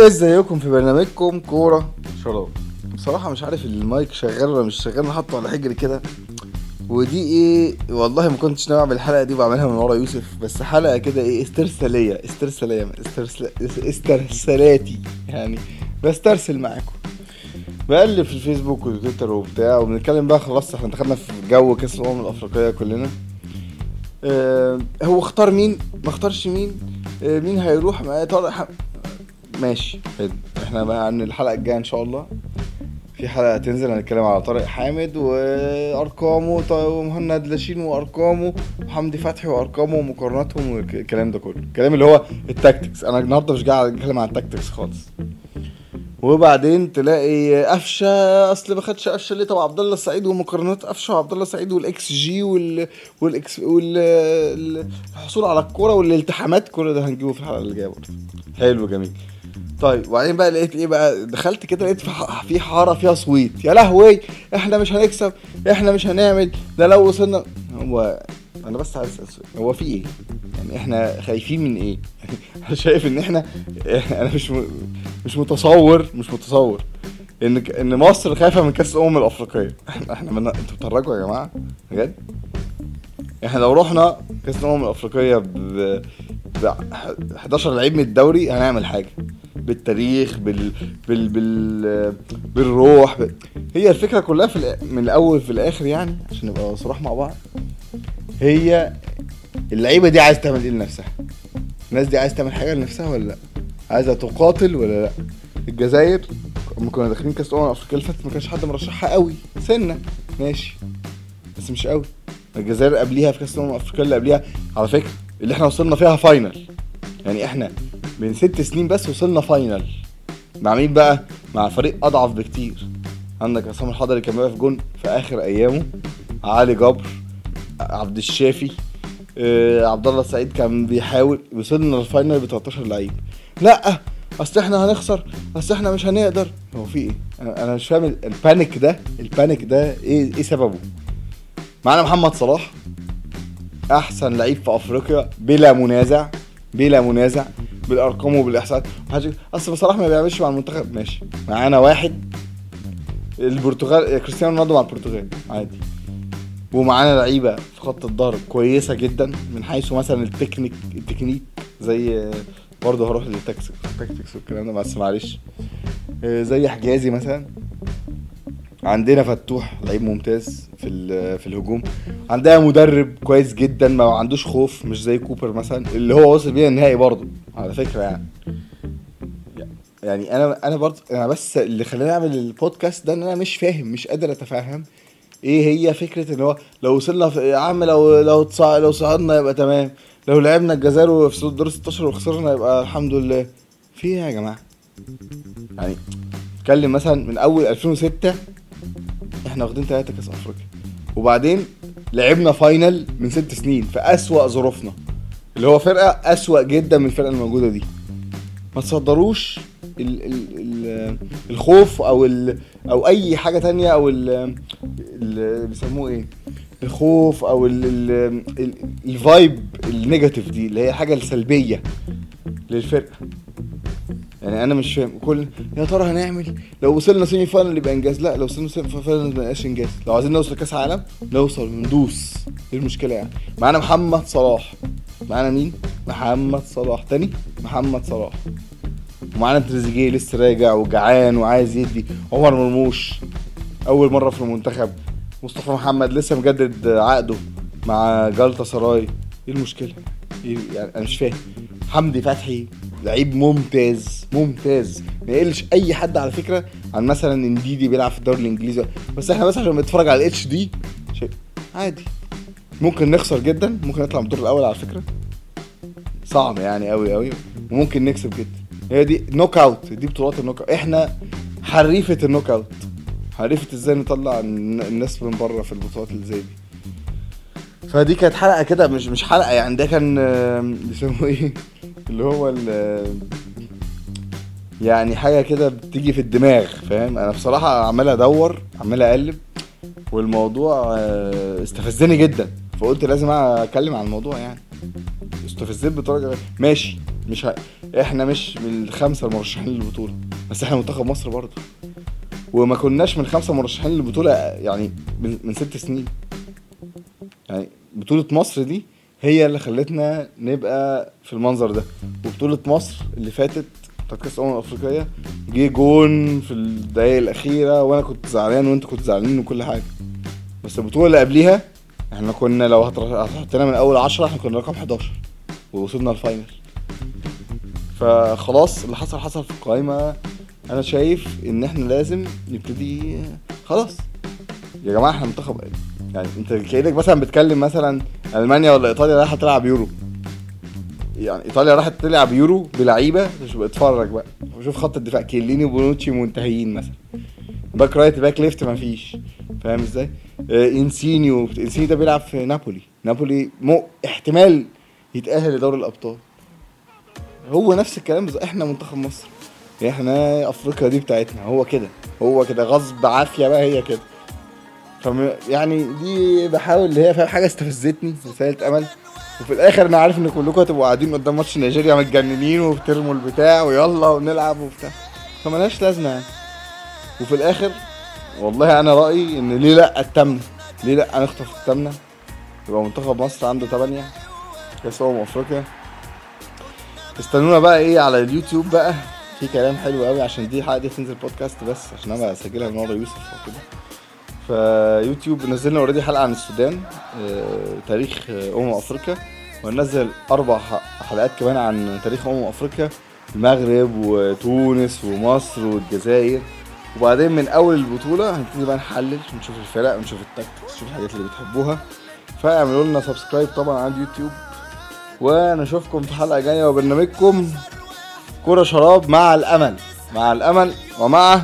ازيكم في برنامجكم كورة شراب. بصراحة مش عارف المايك شغال ولا مش شغال حاطه على حجري كده. ودي إيه والله ما كنتش ناوي أعمل الحلقة دي بعملها من ورا يوسف بس حلقة كده إيه استرسالية استرسالية استرسل... استرسالاتي يعني. بسترسل معاكم. بقلب في الفيسبوك والتويتر وبتاع وبنتكلم بقى خلاص إحنا دخلنا في جو كأس الأمم الأفريقية كلنا. آه هو اختار مين؟ ما اختارش مين؟ مين هيروح مع طارق ح... ماشي حلو. إحنا بقى عن الحلقة الجاية إن شاء الله. في حلقة تنزل هنتكلم على طارق حامد وأرقامه ومهند لاشين وأرقامه وحمدي فتحي وأرقامه ومقارناتهم والكلام ده كله. الكلام اللي هو ال tactics أنا النهارده مش قاعد اتكلم عن ال tactics خالص. وبعدين تلاقي قفشة أصل ما خدش قفشة ليه؟ طب عبد الله السعيد ومقارنات قفشة وعبد الله السعيد والاكس جي وال والاكس والحصول على الكورة والالتحامات كل ده هنجيبه في الحلقة اللي جاية برضه. حلو جميل. طيب وبعدين بقى لقيت إيه بقى؟ دخلت كده لقيت في حارة فيها صويت. يا لهوي! إحنا مش هنكسب إحنا مش هنعمل. ده لو وصلنا هو أنا بس عايز أسأل هو في إيه؟ يعني إحنا خايفين من إيه؟ أنا شايف إن إحنا أنا مش م... مش متصور مش متصور. إن إن مصر خايفة من كأس الأمم الأفريقية. إحنا من... أنتوا بتهرجوا يا جماعة؟ بجد؟ إحنا لو رحنا كأس الأمم الأفريقية ب... ب 11 لعيب من الدوري هنعمل حاجة. بالتاريخ بال بال بال بالروح ب... هي الفكرة كلها في من الأول في الآخر يعني عشان نبقى صراح مع بعض. هي اللعيبة دي عايز تعمل إيه لنفسها؟ الناس دي عايز تعمل حاجة لنفسها ولا لأ؟ عايزة تقاتل ولا لا؟ الجزائر لما كنا داخلين كأس الأمم الأفريقية اللي فاتت ما كانش حد مرشحها قوي. سنة. ماشي. بس مش قوي. الجزائر قبليها في كأس الأمم الأفريقية اللي قبليها على فكرة اللي إحنا وصلنا فيها final يعني إحنا من ست سنين بس وصلنا final مع مين بقى؟ مع فريق أضعف بكتير. عندك عصام الحضري كان واقف جون في آخر أيامه. علي جبر عبد الشافي آه، عبد الله السعيد كان بيحاول وصلنا لل final ب 13 لعيب. لا أصل إحنا هنخسر أصل إحنا مش هنقدر. هو في إيه؟ أنا مش فاهم ال- ال panic ده ال panic ده إيه إيه سببه؟ معانا محمد صلاح أحسن لعيب في أفريقيا بلا منازع بلا منازع بالأرقام وبالإحصاءات. أصل صلاح ما بيعملش مع المنتخب. ماشي. معانا واحد البرتغال كريستيانو رونالدو مع البرتغال. عادي. ومعانا لعيبة في خط الظهر كويسة جدا من حيث مثلا ال technique ال technique زي برضه هروح للتكتكس التكتكس والكلام ده بس معلش. آه، زي حجازي مثلا. عندنا فتوح لعيب ممتاز في في الهجوم. عندنا مدرب كويس جدا ما عندوش خوف مش زي كوبر مثلا اللي هو وصل بينا النهائي برضه على فكرة يعني. يعني أنا أنا برضه أنا بس اللي خلاني أعمل البودكاست ده إن أنا مش فاهم مش قادر أتفهم إيه هي فكرة إن هو لو وصلنا في يا عم لو لو تصع... لو صعدنا يبقى تمام. لو لعبنا الجزائر في دور 16 وخسرنا يبقى الحمد لله. في إيه يا جماعة؟ يعني اتكلم مثلا من أول 2006 إحنا واخدين ثلاثة كأس أفريقيا. وبعدين لعبنا فاينل من ست سنين في أسوأ ظروفنا. اللي هو فرقة أسوأ جدا من الفرقة الموجودة دي. ما تصدروش؟ ال ال ال الخوف أو ال أو أي حاجة تانية أو ال بيسموه إيه؟ الخوف أو ال ال ال ال vibe ال negative دي اللي هي الحاجة السلبية للفرقة. يعني أنا مش فاهم كل يا ترى هنعمل؟ لو وصلنا semi-final يبقى إنجاز. لا لو وصلنا semi-final ما يبقاش إنجاز. لو عايزين نوصل كأس عالم نوصل ندوس إيه المشكلة يعني. معانا محمد صلاح. معانا مين؟ محمد صلاح. تاني؟ محمد صلاح. ومعانا تريزيجيه لسه راجع وجعان وعايز يدي. عمر مرموش أول مرة في المنتخب. مصطفى محمد لسه مجدد عقده مع جلطة سراي. إيه المشكلة؟ إيه يعني أنا مش فاهم. حمدي فتحي لعيب ممتاز ممتاز. ما يقلش أي حد على فكرة عن مثلا انديدي بيلعب في الدوري الإنجليزي. بس إحنا بس عشان بنتفرج على الاتش دي شيء عادي. ممكن نخسر جدا ممكن نطلع من الدور الأول على فكرة. صعب يعني قوي قوي وممكن نكسب جدا. هي دي knockout دي بطولات ال knockout إحنا حريفة ال knockout حريفة إزاي نطلع الن- الناس من بره في البطولات اللي زي دي. فدي كانت حلقة كده مش مش حلقة يعني ده كان بيسموه إيه؟ اللي هو يعني حاجة كده بتيجي في الدماغ فاهم؟ أنا بصراحة عمال أدور عمال أقلب والموضوع آه، استفزني جدا. فقلت لازم أتكلم عن الموضوع يعني. استفزيت بطريقه ماشي مش ه... إحنا مش من الخمسة المرشحين للبطولة بس إحنا منتخب مصر برضه. وما كناش من خمسه مرشحين للبطولة يعني من, من ست سنين. يعني بطولة مصر دي هي اللي خلتنا نبقى في المنظر ده. وبطولة مصر اللي فاتت بتاعت كأس الأمم الأفريقية جه جون في الدقايق الأخيرة وأنا كنت زعلان وأنت كنت زعلانين وكل حاجة. بس البطولة اللي قبليها إحنا كنا لو هتحطنا من أول عشرة إحنا كنا رقم 11 ووصلنا الفاينل. فخلاص اللي حصل حصل في القائمة أنا شايف إن إحنا لازم نبتدي. خلاص. يا جماعة إحنا منتخب يعني انت كأنك مثلا بتكلم مثلا ألمانيا ولا إيطاليا رايحة تلعب يورو. يعني إيطاليا راحت تلعب يورو بلعيبة اتفرج بقى. وشوف خط الدفاع كيليني وبونوتشي منتهيين مثلا. back right back left مفيش. فاهم إزاي؟ آه إنسينيو. إنسينيو ده بيلعب في نابولي. نابولي مو احتمال يتأهل لدوري الأبطال. هو نفس الكلام بالظبط. إحنا منتخب مصر. إحنا أفريقيا دي بتاعتنا. هو كده. هو كده. غصب عافية بقى هي كده. فم يعني دي بحاول اللي هي فاهم حاجة استفزتني رسالة أمل. وفي الآخر أنا عارف إن كلكم هتبقوا قاعدين قدام ماتش نيجيريا متجننين وبترموا البتاع ويلا ونلعب وبتاع. فملهاش لازمة يعني. وفي الآخر والله أنا رأيي إن ليه لأ التامنه ليه لأ نخطف التامنه يبقى منتخب مصر عنده 8 كأس أمم أفريقيا. استنونا بقى إيه على اليوتيوب بقى في كلام حلو قوي عشان دي الحلقة دي تنزل بودكاست بس عشان أنا بسجلها لمره يوسف وكده. فيوتيوب نزلنا already حلقة عن السودان آه، تاريخ آه، أمم أفريقيا. وهننزل أربع حلقات كمان عن تاريخ أمم أفريقيا المغرب وتونس ومصر والجزائر. وبعدين من أول البطولة هنبتدي بقى نحلل ونشوف الفرق ونشوف ال tactics ونشوف الحاجات اللي بتحبوها. فاعملوا لنا subscribe طبعا على اليوتيوب. ونشوفكم في حلقة جاية وبرنامجكم كرة شراب مع الأمل. مع الأمل ومع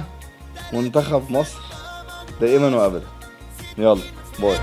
منتخب مصر دائما وابدا. يلا bye.